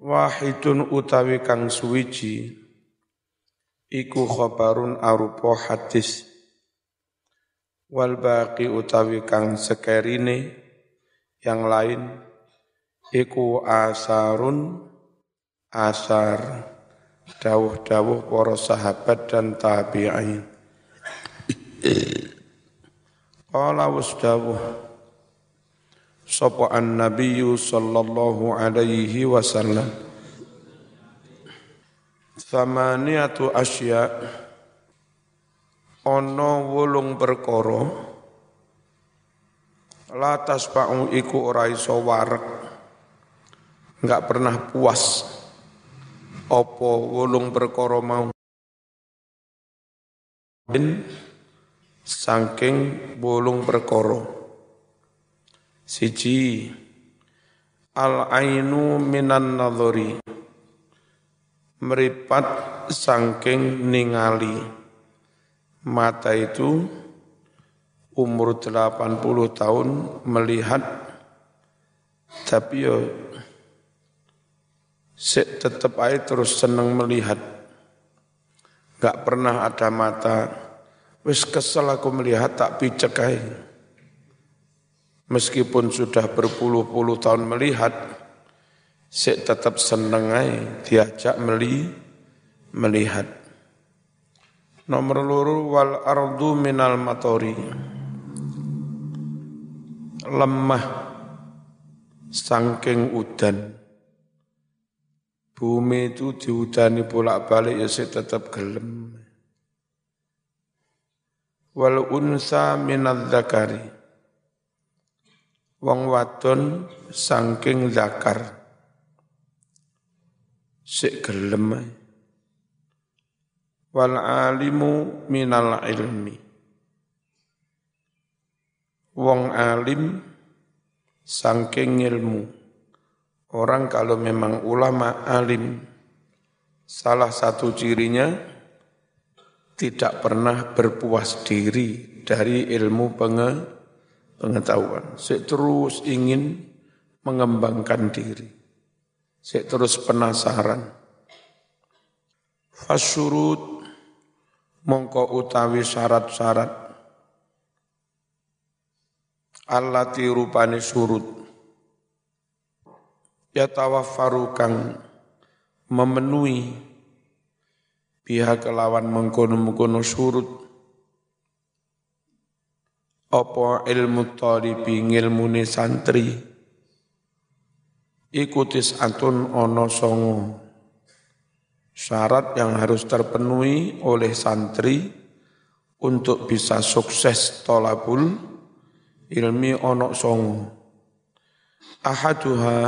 wahidun utawi kang suwiji iku khabarun arupa hadis. Wal baqi utawi kang sekerine yang lain iku asarun asar. Dawuh-dawuh para sahabat dan tabi'in. Qala wasdawuh sapa an-nabiyyu sallallahu alaihi wasallam. Thamaniyatu asya ana wolung perkara la tasba'u iku ora iso warek enggak pernah puas apa wolung perkara mau. Saking wolung perkara Siji. Al ainu minan nadhari meripat sangking ningali. Mata itu umur 80 tahun melihat. Tapi yo tetap aja terus senang melihat. Gak pernah ada mata. Wis kesel aku melihat tak picek aja meskipun sudah berpuluh-puluh tahun melihat, saya tetap seneng aja diajak meli, melihat. Nomor luru wal ardu minal matori. Lemah sangking udan. Bumi itu diudani bolak-balik ya saya tetap gelem. Wal unsa minal zakari wong wadon saking zakar sik gelem wal alimu minal ilmi. Wong alim saking ilmu. Orang kalau memang ulama alim salah satu cirinya tidak pernah berpuas diri dari ilmu pengetahuan pengetahuan. Saya terus ingin mengembangkan diri. Saya terus penasaran. Fasyurut mongko utawi syarat-syarat allati rupane surut ya tawaffaru kang memenuhi pihak kelawan mengkono-mengkono surut apa ilmu talibi ngilmune santri? Ikutis antun ono songo. Syarat yang harus terpenuhi oleh santri untuk bisa sukses tolabul ilmi ono songo. Ahaduha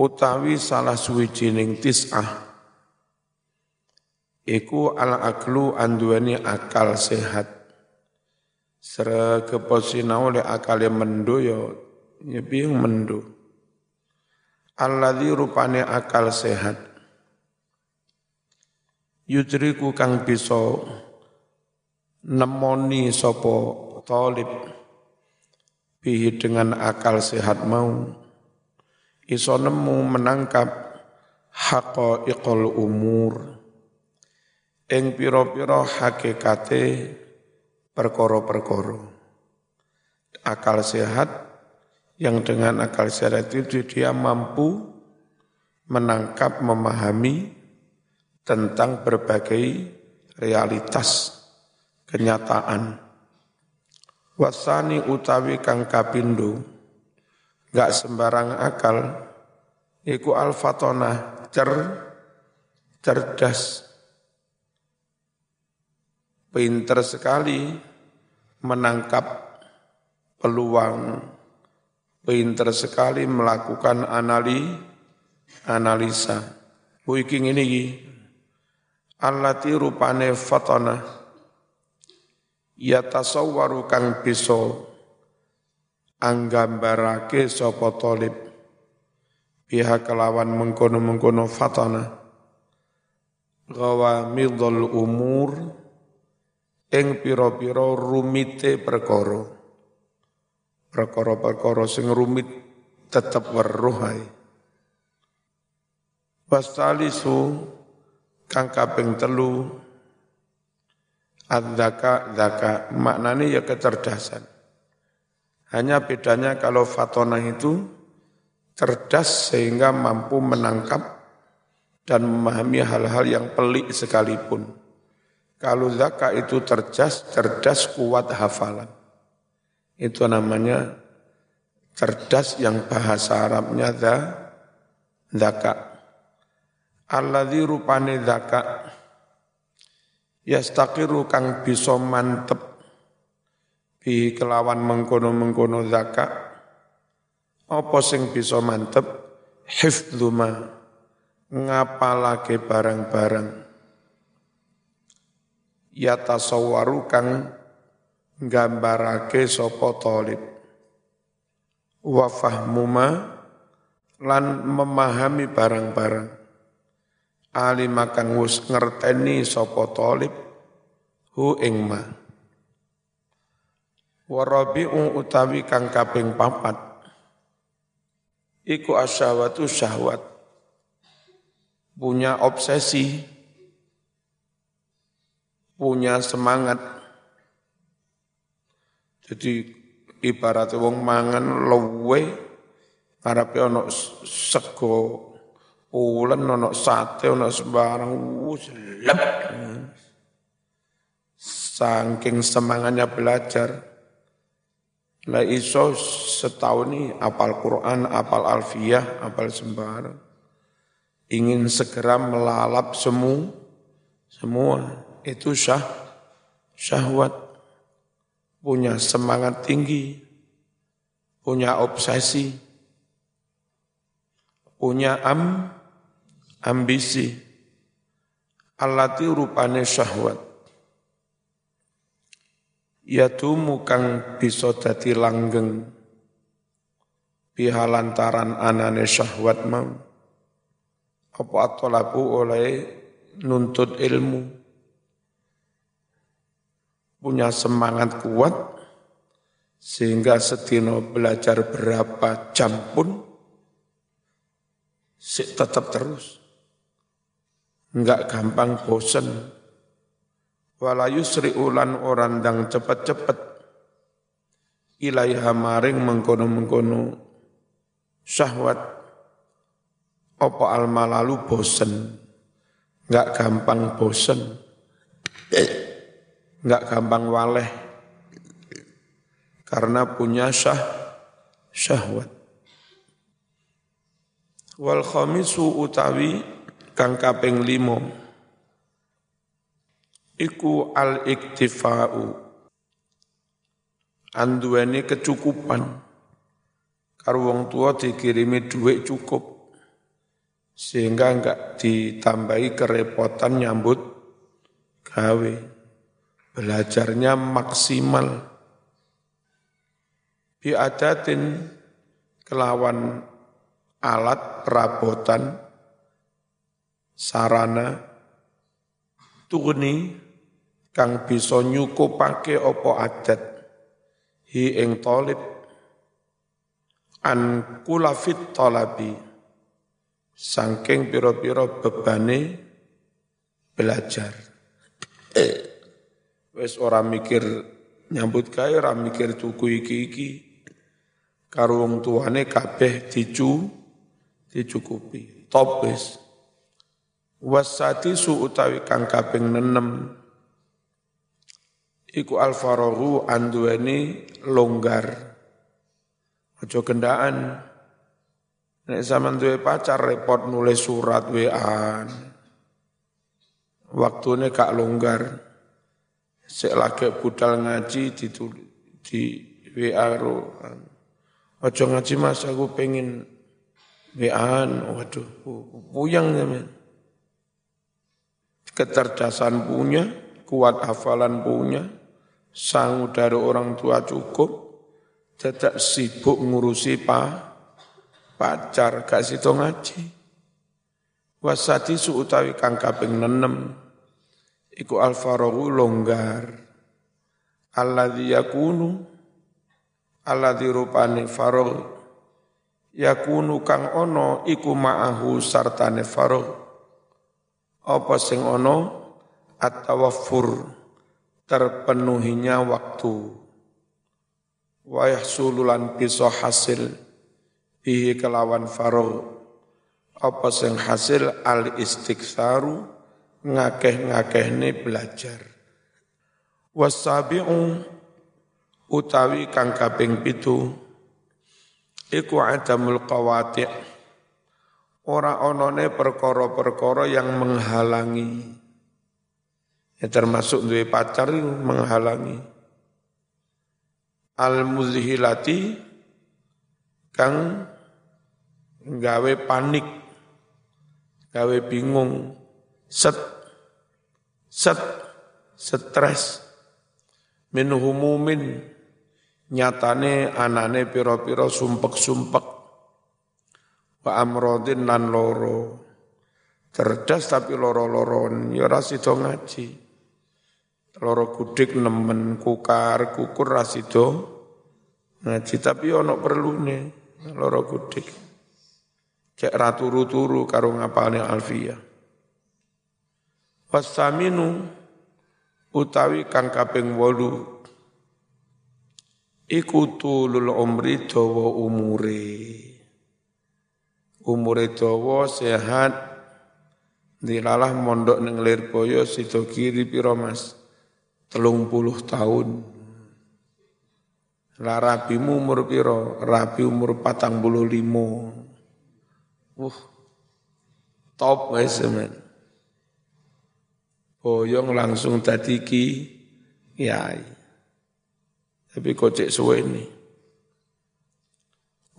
utawi salah suwijining tis'ah. Iku al aklu anduani akal sehat Sera keposinau le akale mendo yo nyebing mendo. Alladzi rupane akal sehat. Yudriku kang bisa nemoni sopo talib bihi dengan akal sehat mau iso nemu menangkap haqaiqul umur ing pira-pira hakikate perkoro-perkoro. Akal sehat yang dengan akal sehat itu dia mampu menangkap, memahami tentang berbagai realitas kenyataan. Wasani utawi kang kapindo, gak sembarang akal, iku alfatona cer, cerdas, pinter sekali menangkap peluang, pinter sekali melakukan anali, analisa. Bu iki ngene iki. Allati rupane fatana ya tasawwaru kang bisa anggambarake sapa talib. Pihak kelawan mengkono-mengkono fatana gawa midul umur ing pira-pira rumite perkara perkara-perkara sing rumit tetep weruh ae Wasalisu kang kaping telu adzaka zaka maknanya ya kecerdasan. Hanya bedanya kalau fatona itu cerdas sehingga mampu menangkap dan memahami hal-hal yang pelik sekalipun. Kalau zaka itu cerdas, cerdas kuat hafalan. Itu namanya cerdas yang bahasa Arabnya zaka. Alladzi rupane zaka yastaqiru kang bisa mantep bi kelawan mengkono-mengkono zaka apa sing bisa mantep hifdzuma ngapalake barang-barang ya tasawwaru kang gambarake sapa talib wa fahmuma lan memahami barang-barang. Alim akan wus ngerteni sapa talib hu ing ma. Warabi'u utawi kang kaping papat. Iku asyawatu syahwat. Punya obsesi punya semangat jadi ibarat wong mangan luwe ngarepe ana sego Ulen ono sate ono sembarang lep. Saking semangatnya belajar. Lah iso setahun ini apal Quran, apal Alfiyah, apal sembarang. Ingin segera melalap semua, semua itu syah, syahwat. Punya semangat tinggi, punya obsesi, punya am, ambisi. Alati rupane syahwat. Yatumu kang bisa dadi langgeng. Pihalantaran anane syahwat mau. Apa atolabu oleh nuntut ilmu punya semangat kuat sehingga setino belajar berapa jam pun tetap terus. Enggak gampang bosen. Walayu sri ulan orang dang cepet-cepet. Ilaiha maring mengkono-mengkono. Syahwat opo alma lalu bosen? Enggak gampang bosen enggak gampang waleh. Karena punya syah syahwat. Wal khamisu utawi kang kaping limo iku al iktifau. Anduweni kecukupan. Karo wong tua dikirimi duit cukup. Sehingga enggak ditambahi kerepotan nyambut gawe belajarnya maksimal. Biadatin kelawan alat perabotan sarana tugni kang bisa nyukupake opo adat. Hi ing talib an kulafit talabi sangking piro-piro bebane belajar wes ora mikir nyambut gawe ora mikir tuku iki-iki karo wong tuane kabeh dicu dicukupi. Top wis. Wasati su utawi kang kaping nenem. Iku alfarohu anduweni longgar. Aja gendaan. Nek zaman duwe pacar repot nulis surat WA waktune kak longgar sik lagi budal ngaji di di WA ro. Aja ngaji Mas aku pengen WA waduh puyang men kecerdasan punya, kuat hafalan punya, sanggup dari orang tua cukup, tidak sibuk ngurusi pa, pacar, gak situ ngaji. Wasati suutawi kang kaping nenem, iku alfarohu longgar. Alladhi yakunu, alladhi rupani farog, yakunu kang ono iku ma'ahu sartane faragh apa sing ono? At-tawaffur terpenuhinya waktu. Wa yahsululan bisa hasil bihi kelawan faragh apa sing hasil? Al istighfaru ngakeh-ngakehne belajar. Wasabi'u utawi kang kaping pitu iku adamul qawati' ora onone perkara-perkara yang menghalangi. Ya termasuk duwe pacar menghalangi. Al muzhilati kang gawe panik gawe bingung set. Set. Stres. Min humumin. Nyatane anane piro-piro sumpek-sumpek. Wa amrodin nan loro. Cerdas tapi loro-loron ya rasido ngaji. Loro gudik nemen kukar kukur rasido ngaji. Tapi ono perlune loro gudik. Cek raturu-turu karo ngapalne alfiyah wasaminu utawi kang kaping wolu iku tulul umri dawa umure umure dawa sehat dilalah mondok ning Lirboyo sida kiri pira Mas 30 tahun lah rabimu umur piro? Rabi umur patang bulu limo. Uh, top guys, men. Boyong langsung tadi ki, ya. Tapi kok cek suwe ini.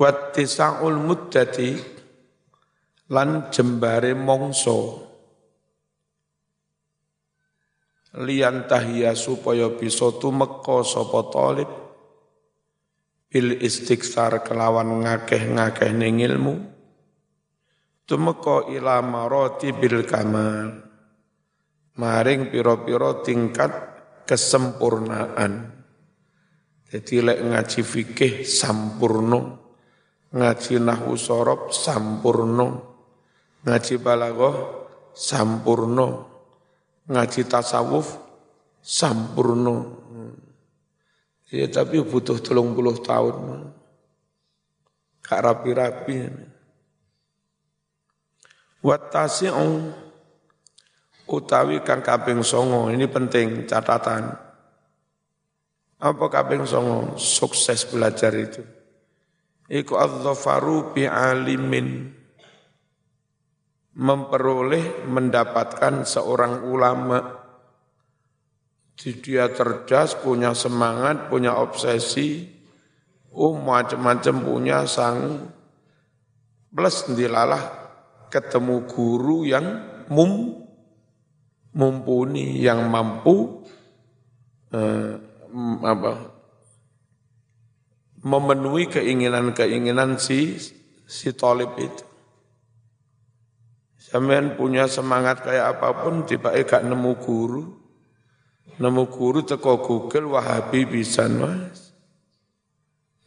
Tisa'ul muddati lan jembare mongso lian tahia supaya bisa tumeka sapa talib bil istighfar kelawan ngakeh-ngakeh ning ilmu tumeka ila marati bil kamal maring pira-pira tingkat kesempurnaan jadi lek ngaji fikih sampurno, ngaji nahwu sorob sampurno, ngaji balaghah sampurno, ngaji tasawuf sampurno. Ya tapi butuh telung puluh tahun. Kak rapi-rapi. Watasi'u utawi kang kaping songo, ini penting catatan. Apa kaping songo? Sukses belajar itu? Iku adzafaru bi alimin. Memperoleh mendapatkan seorang ulama. Dia cerdas, punya semangat, punya obsesi, oh macam-macam punya sang. Plus dilalah ketemu guru yang mum mumpuni, yang mampu eh, apa memenuhi keinginan-keinginan si si tolib itu. Sampean punya semangat kayak apa pun tiba gak nemu guru. Nemu guru teko Google Wahabi bisa mas.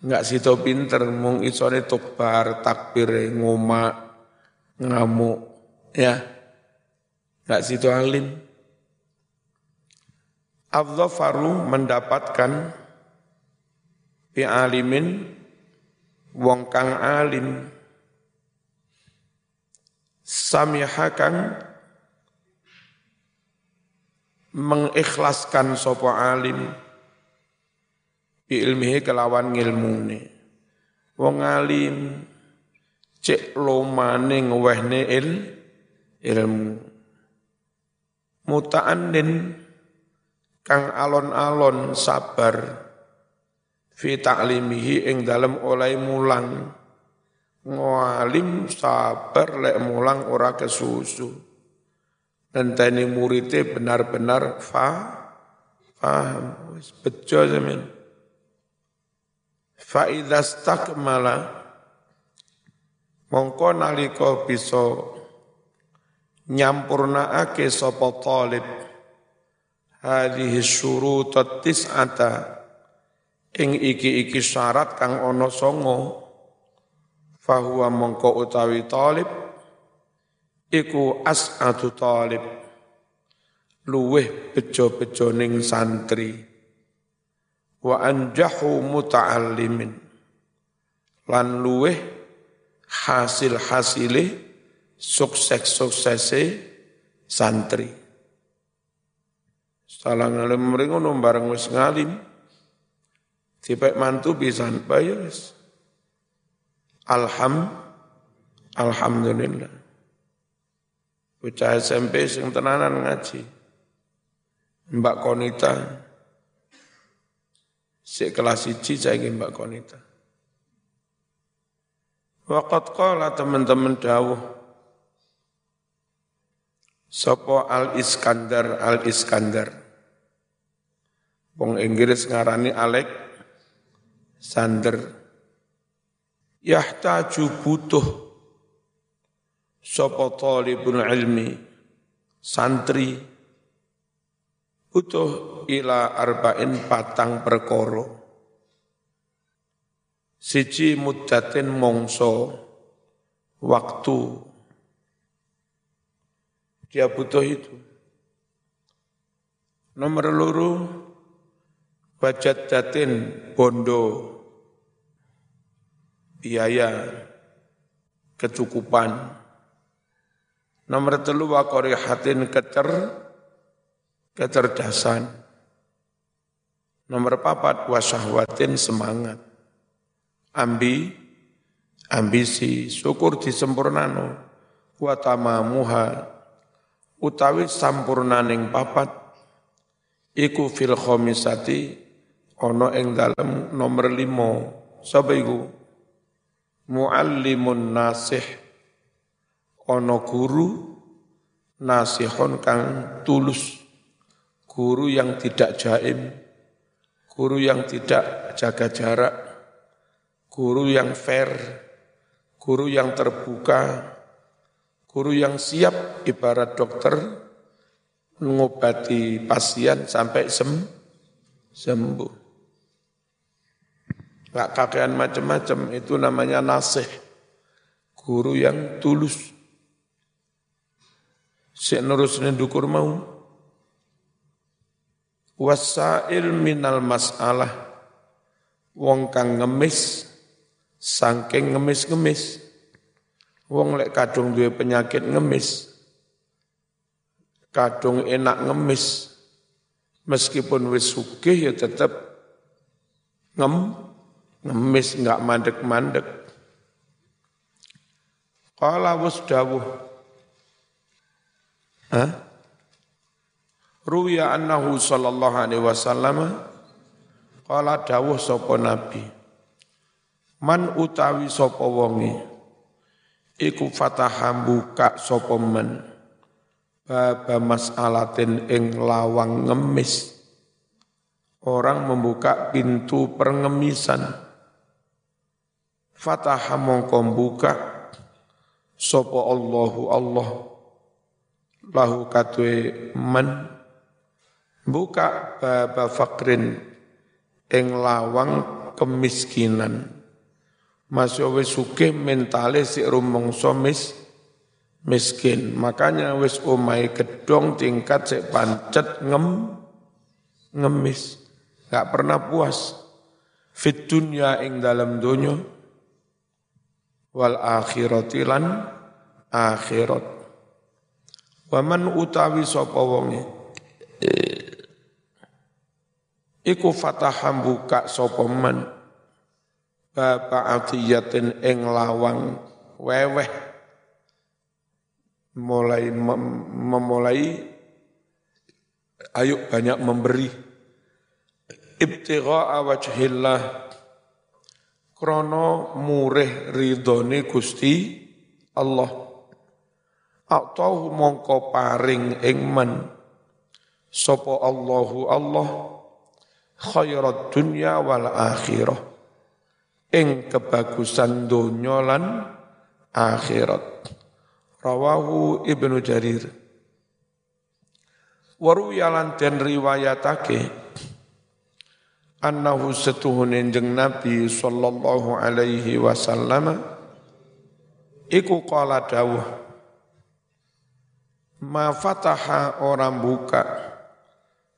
Enggak situ pinter mung isone tukbar takbir ngoma ngamuk ya. Enggak situ alim. Adzafaru mendapatkan alimin wong kang alim. Samihakan mengikhlaskan sopo alim. Ilmihi kelawan ngilmune. Wong alim cek lomane ngewehne il ilmu muta'annin kang alon-alon sabar fi ta'limihi ing dalem oleh mulang. Ngalim sabar lek mulang ora kesusu. Tani muridnya benar-benar fa paham wis bejo zaman fa idza stakmala mongko nalika bisa nyampurnaake sapa talib. Hadhihi syurutat tis'ata. Ing iki-iki syarat kang ana songo fahuwa mongko utawi talib iku as'adu talib. Luweh bejo-bejo ning santri. Wa anjahu muta'allimin. Lan luweh hasil-hasile sukses-suksese santri. Salah ngalim mringo bareng wis ngalim. Dipek mantu bisa bayus. Alham Alhamdulillah. Bocah SMP sing tenanan ngaji. Mbak Konita si kelas siji saya Mbak Konita. Waqat qala teman-teman dawuh Sopo Al Iskandar Al Iskandar. Wong Inggris ngarani Alek Sander. Yahtaju butuh sopo talibun ilmi santri butuh ila arba'in patang perkoro. Siji muddatin mongso waktu dia butuh itu. Nomor luru, bajat datin bondo, biaya, kecukupan. Nomor telu wakori hatin kecer, kecerdasan. Nomor papat wasahwatin semangat. Ambi, ambisi, syukur disempurnano. Watamamuha, utawi sampurnaning papat iku fil khamisati ana ing dalem nomor limo sapa iku? Muallimun nasih. Ana guru nasihon kang tulus. Guru yang tidak jaim guru yang tidak jaga jarak guru yang fair guru yang terbuka Guru yang siap ibarat dokter mengobati pasien sampai sem sembuh. Gak kakean macam-macam, itu namanya nasih. Guru yang tulus. Si nurus dukur mau. Wasail minal masalah. Wong kang ngemis, sangking ngemis-ngemis Wong lek kadung duwe penyakit ngemis, kadung enak ngemis, meskipun wis sugih ya tetap ngem, ngemis enggak mandek-mandek. Kala wis dawuh. Hah? Ruya annahu sallallahu alaihi wasallam kala dawuh sapa nabi. Man utawi sapa wonge iku fataha buka sapa men? Baba mas'alatin ing lawang ngemis. Orang membuka pintu pengemisan fataha mongko buka sapa Allahu Allah. Lahu katwe men. Buka baba fakrin ing lawang kemiskinan masih wis sugih mentale si rumangsa mis miskin. Makanya wis omai gedong tingkat sik pancet ngem ngemis. Gak pernah puas. Fit dunya ing dalam dunya wal akhirati lan akhirat. Waman utawi sapa wonge iku fataham buka sapa man Bapak atiyatin ing lawang weweh mulai mem memulai ayo banyak memberi ibtigha wajhillah krono murih ridhone Gusti Allah atau mongko paring ing men sapa Allahu Allah khairat dunya wal akhirah ing kebagusan donya lan akhirat. Rawahu Ibnu Jarir. Waru yalan den riwayatake annahu setuhun jeng Nabi sallallahu alaihi wasallam iku qala dawuh ma fataha orang buka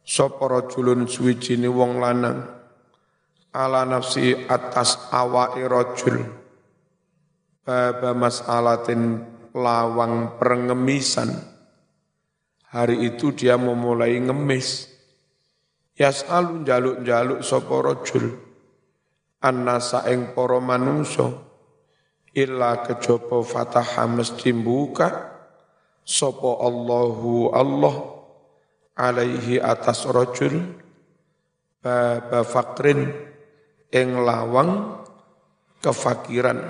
sapa rajulun suwijine wong lanang ala nafsi atas awake rajul. Baba mas'alatin lawang perengemisan. Hari itu dia memulai ngemis. Yas'alu jaluk-jaluk sapa rajul. Annasa ing para manungsa. Illa kejaba fataha mesti buka sapa Allahu Allah alaihi atas rajul. Baba fakrin ing lawang kefakiran.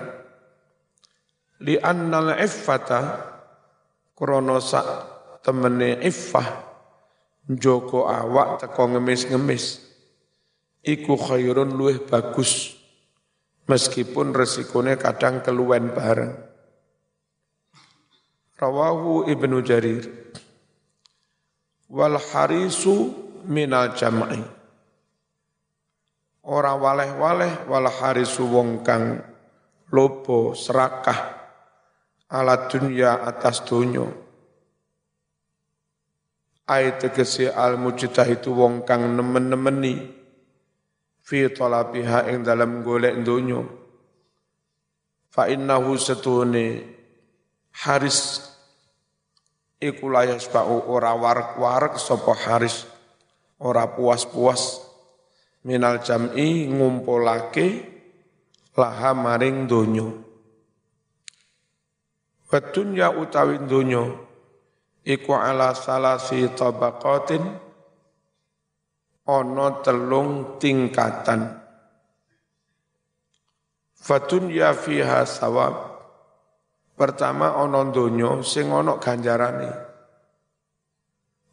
Li annal iffata krana sak temene iffah joko awak teko ngemis-ngemis. Iku khairun luweh bagus meskipun resikonya kadang keluwen bareng. Rawahu Ibnu Jarir. Wal harisu minal jam'i ora waleh-waleh wal harisu wong kang lobo serakah ala dunya atas dunyo ayat tegesi al mujtahidu wong kang nemen-nemeni fi talabiha ing dalam golek donya. Fa innahu satune haris iku layas ba'u ora warak-warak sapa haris ora puas-puas minal jam'i ngumpulake laha maring donya wa dunya utawi donya iku ala salasi tabaqatin ono telung tingkatan. Fatun ya fiha sawab. Pertama ono donyo sing ono ganjarane.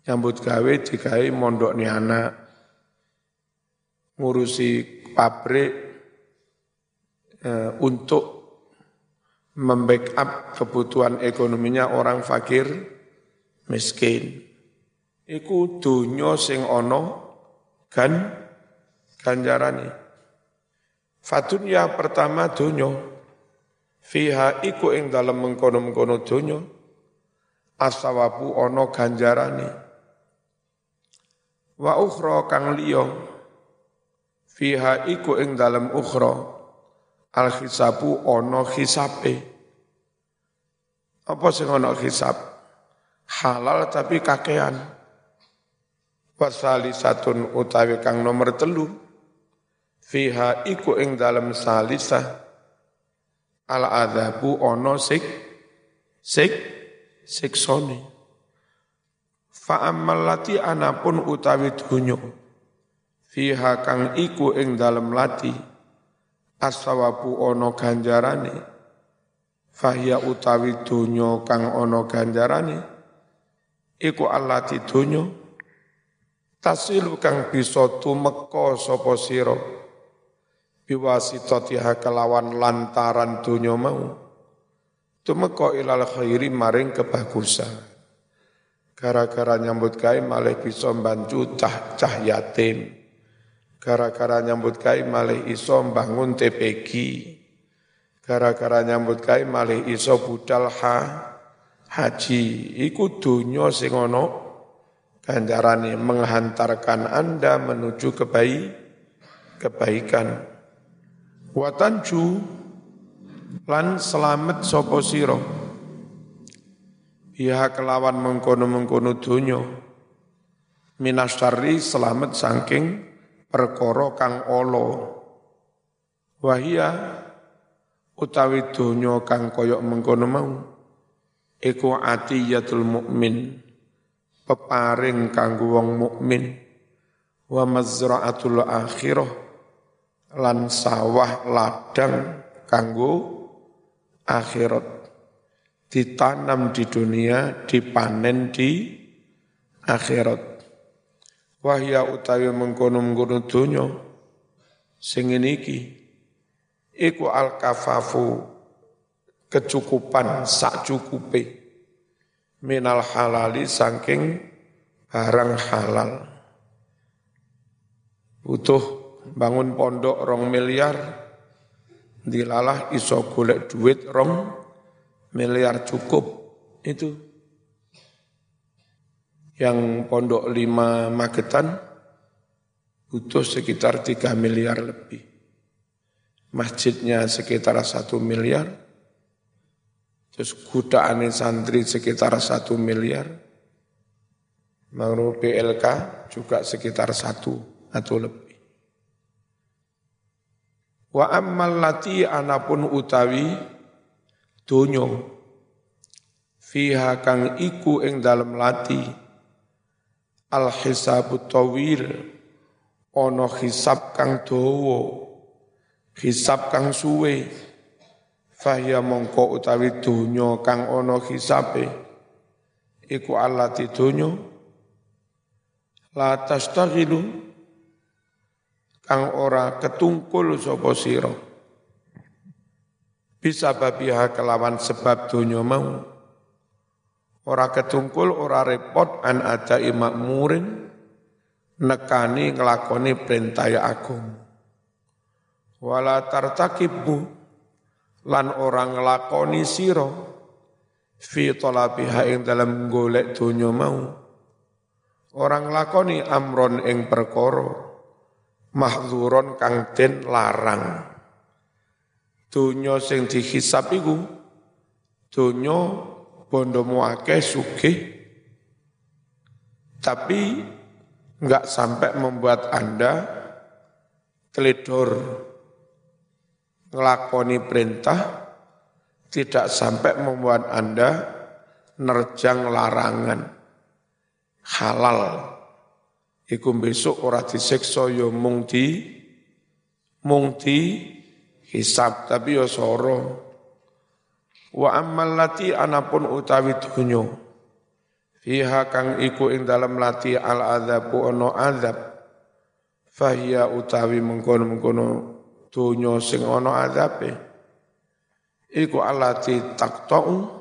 Nyambut gawe mondok ni anak. Ngurusi pabrik eh, untuk membackup kebutuhan ekonominya orang fakir miskin. Iku dunyo sing ono kan ganjarane. Fatunya pertama dunyo, fiha iku ing dalam mengkono-mengkono dunyo, asawabu ono ganjarane. Wa ukhra kang liya, fiha iku ing dalam ukhra, al khisabu ono khisape. Apa sing ono hisab? Halal tapi kakean. Wasali satun utawi kang nomor telu. Fiha iku ing dalam salisah. Al adzabu ono sik sik siksone. Fa amallati anapun utawi dunyo fiha kang iku ing dalam lati asawabu ono ganjarane. Fahya utawi dunyo kang ono ganjarane iku allati dunyo tasilu kang bisa tumeka sapa sira biwasitatiha kelawan lantaran donya mau. Tumeka ilal khairi maring kebagusan. Gara-gara nyambut gawe malih bisa mbantu cah cah yatim gara-gara nyambut gawe malih iso bangun TPG gara-gara nyambut gawe malih iso budal ha haji iku donya sing ana menghantarkan Anda menuju kebaik, kebaikan. Watanju lan selamat sopo siro. Biha kelawan mengkono-mengkono dunyo. Minastari selamat sangking perkoro kang olo. Wahia utawi dunyo kang koyok mengkono mau. Iku atiyatul mukmin peparing kanggo wong mukmin wa mazra'atul akhirah lan sawah ladang kanggo akhirat ditanam di dunia dipanen di akhirat wahya utawi mengkono-mengkono donya sing iku al kafafu kecukupan sak cukupe. Minal halali saking barang halal. Butuh bangun pondok rong miliar, dilalah iso golek duit rong miliar cukup. Itu yang pondok lima Magetan butuh sekitar tiga miliar lebih. Masjidnya sekitar satu miliar, terus gudaan santri sekitar satu miliar, Menurut PLK juga sekitar satu atau lebih. Wa ammal lati anapun utawi dunyo fiha kang iku ing dalem lati al hisabut tawil ana hisab kang dawa hisab kang suwe. Fahya mongko utawi donya kang ana hisabe iku allati donya. La tastaghilu kang ora ketungkul sapa sira. Bisa babiha kelawan sebab donya mau ora ketungkul ora repot an ada murin nekani nglakoni perintah agung wala tartakibu lan orang nglakoni sira fi talabiha ing dalam golek donya mau Orang lakoni amron ing perkara mahzuron kang den larang. Donya sing dihisab iku donya bondomu akeh sugih. Tapi enggak sampai membuat Anda teledor ngelakoni perintah tidak sampai membuat Anda nerjang larangan. Halal. Iku besok ora disiksa ya mung di mung hisab. Tapi ya soro wa ammal lati anapun utawi dunyo. Fiha kang iku ing dalam lati al adzabu ono azab. Fahiya utawi mengkono-mengkono dunyo sing ono azabe. Iku alati taktau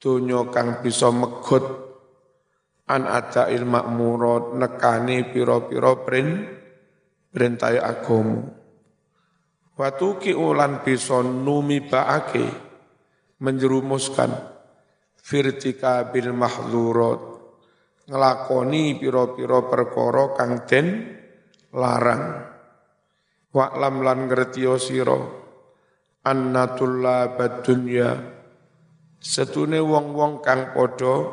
dunyo kang bisa megot. An ada ilmu murad nekani piro-piro prin perintah agama Watu ki ulan bisa numi baake menjerumuskan firtika bil mahzurat ngelakoni piro-piro perkara kang den larang. Lam lan ngertiyo sira annatulla badunya setune wong-wong kang padha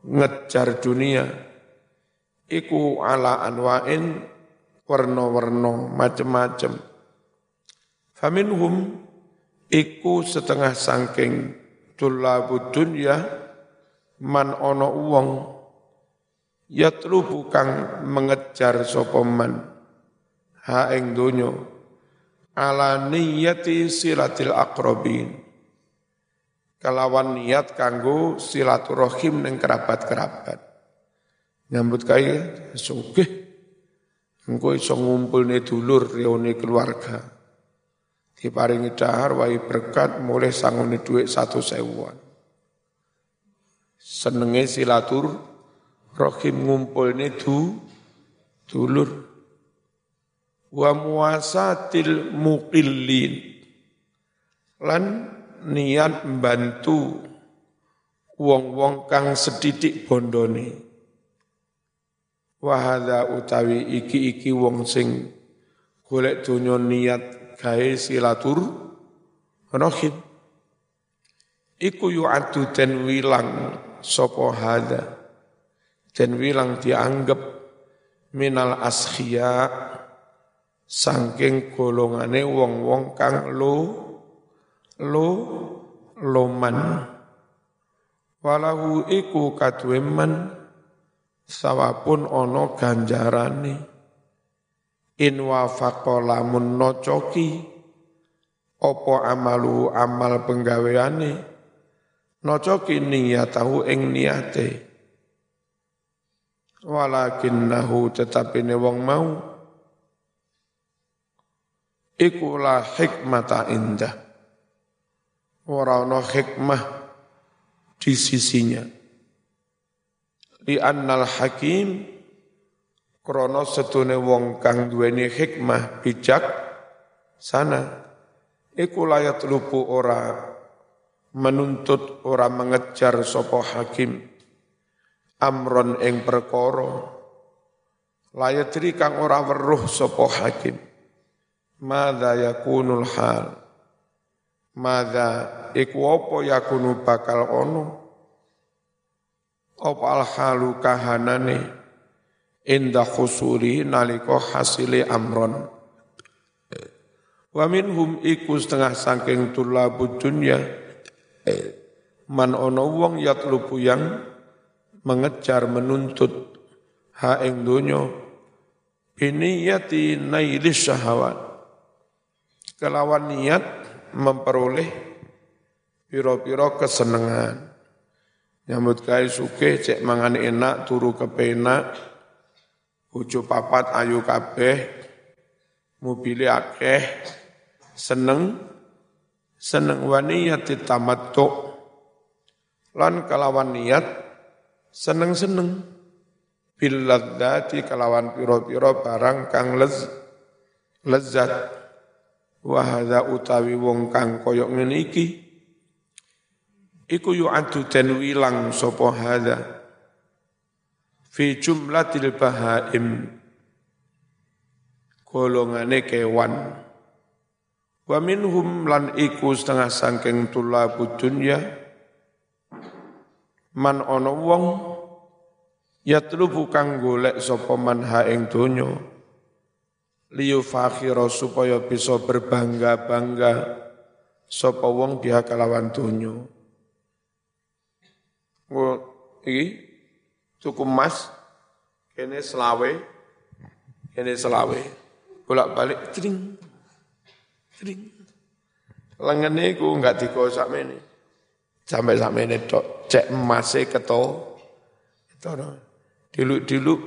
ngejar dunia iku ala anwain warna-warna macem-macem. Faminhum iku setengah sangking tulabud dunya man ono wong yatlubu kang mengejar sapa man ha ala niyati silatil aqrabin kalawan niat kanggo silaturahim ning kerabat-kerabat. Nyambut kaya sugih engko iso ngumpulne dulur reone keluarga. Diparingi dahar wae berkat mulai sangune dhuwit satu sewuan. Senenge silatur rahim ngumpulne du dulur wa muasatil muqillin lan niat membantu wong-wong kang sedidik bondone. Wahada utawi iki-iki wong sing golek donya niat gawe silatur rahim. Iku yu'adu den wilang sapa hada. Den wilang dianggap minal askhia sangking golongane wong-wong kang lo lo loman walahu iku kadweman sawapun ono ganjarane in wafaqa lamun nocoki opo amalu amal penggaweane nocoki niyatahu ing niate. Walakinnahu tetapi ne wong mau iku la hikmata indah. Ora hikmah di sisinya. Li annal hakim krana setune wong kang duweni hikmah bijak sana. Iku layat lupu ora menuntut ora mengejar sopo hakim. Amron ing perkara layadri kang ora weruh sopo hakim. Madza yakunul hal. Madza iku apa yakunu bakal ono? Apa al halu kahanane inda khusuri nalika hasile amron. Wa minhum iku setengah saking tulabud dunya. Man ono wong yatlubu yang mengejar menuntut ha ing donya biniyati nailis syahawat kelawan niat memperoleh piro-piro kesenangan nyambut gawe suke cek mangan enak turu kepenak bojo papat ayu kabeh mobil akeh seneng seneng waniyati tamattu lan kelawan niat seneng-seneng. Bil ladzati kalawan piro-piro barang kang lez lezat. Wa hadza utawi wong kang koyok ngene iki. Iku yu'addu den wilang sapa hadza fi jumlatil bahaim. Golongane kewan. Wa minhum lan iku setengah sangking tulabud dunya. Man ana wong yatlubu kang golek sapa man ha ing donya. Liyu fakhira supaya bisa berbangga-bangga sapa wong biha kalawan donya. Iki cukup mas kene selawe kene selawe bolak-balik tring tring lengene iku enggak digosak mene Sampai sampai ini tok cek emasnya keto. Itu diluk-diluk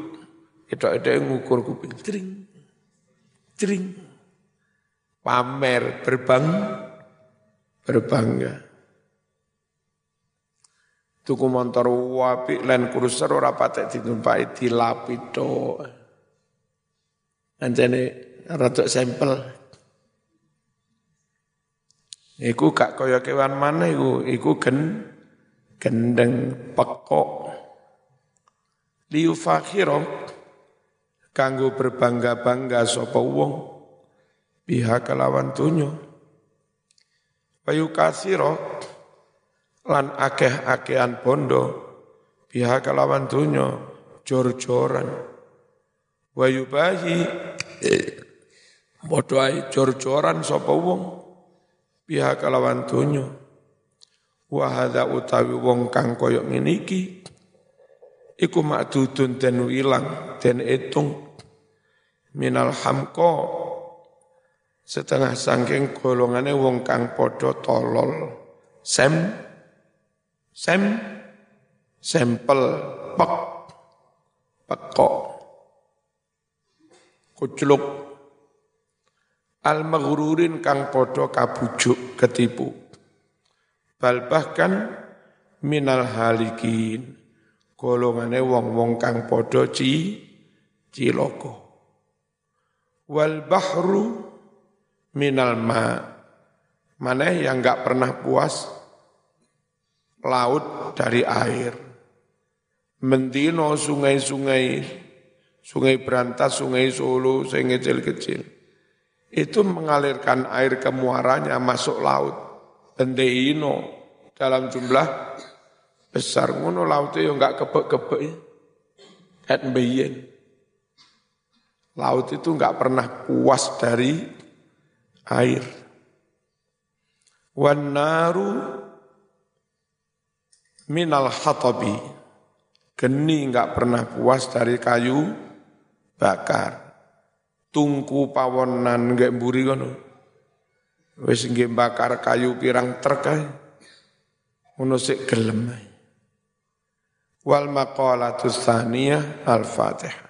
itu ada yang ngukur kuping. Tring. Tring. Pamer berbang berbangga. Tuku motor wapi Land Cruiser ora patek ditumpai dilapito. Anjane rada sampel. Iku gak kaya kewan mana iku, iku gen gendeng pekok. Liu fakhiro kanggo berbangga-bangga sapa wong pihak kelawan tunyo. Bayu kasiro lan akeh-akehan bondo pihak kelawan tunyo jor-joran. Wayu bayi bodoh jor-joran sapa wong pihak kalawan donya. Wa hadza utawi wong kang koyo ngene iki iku makdudun den wilang den etung. Minal hamko setengah sangking golongane wong kang padha tolol sem sem sampel pek pekok kucluk al maghrurin kang podo kabujuk ketipu. Bal bahkan minal halikin golongane wong-wong kang podo ci ciloko wal bahru minal ma mana yang enggak pernah puas laut dari air mendino sungai-sungai sungai berantas sungai solo sungai kecil-kecil itu mengalirkan air ke muaranya masuk laut. Endeino dalam jumlah besar ngono lautnya yang enggak kebek-kebek ya. Kan Laut itu enggak pernah puas dari air. Wan naru minal hatabi. Geni enggak pernah puas dari kayu bakar tungku pawonan nggak mburi kono. Wis nggih bakar kayu pirang trek ae. Ngono sik gelem. Wal maqalatu tsaniyah al-Fatihah.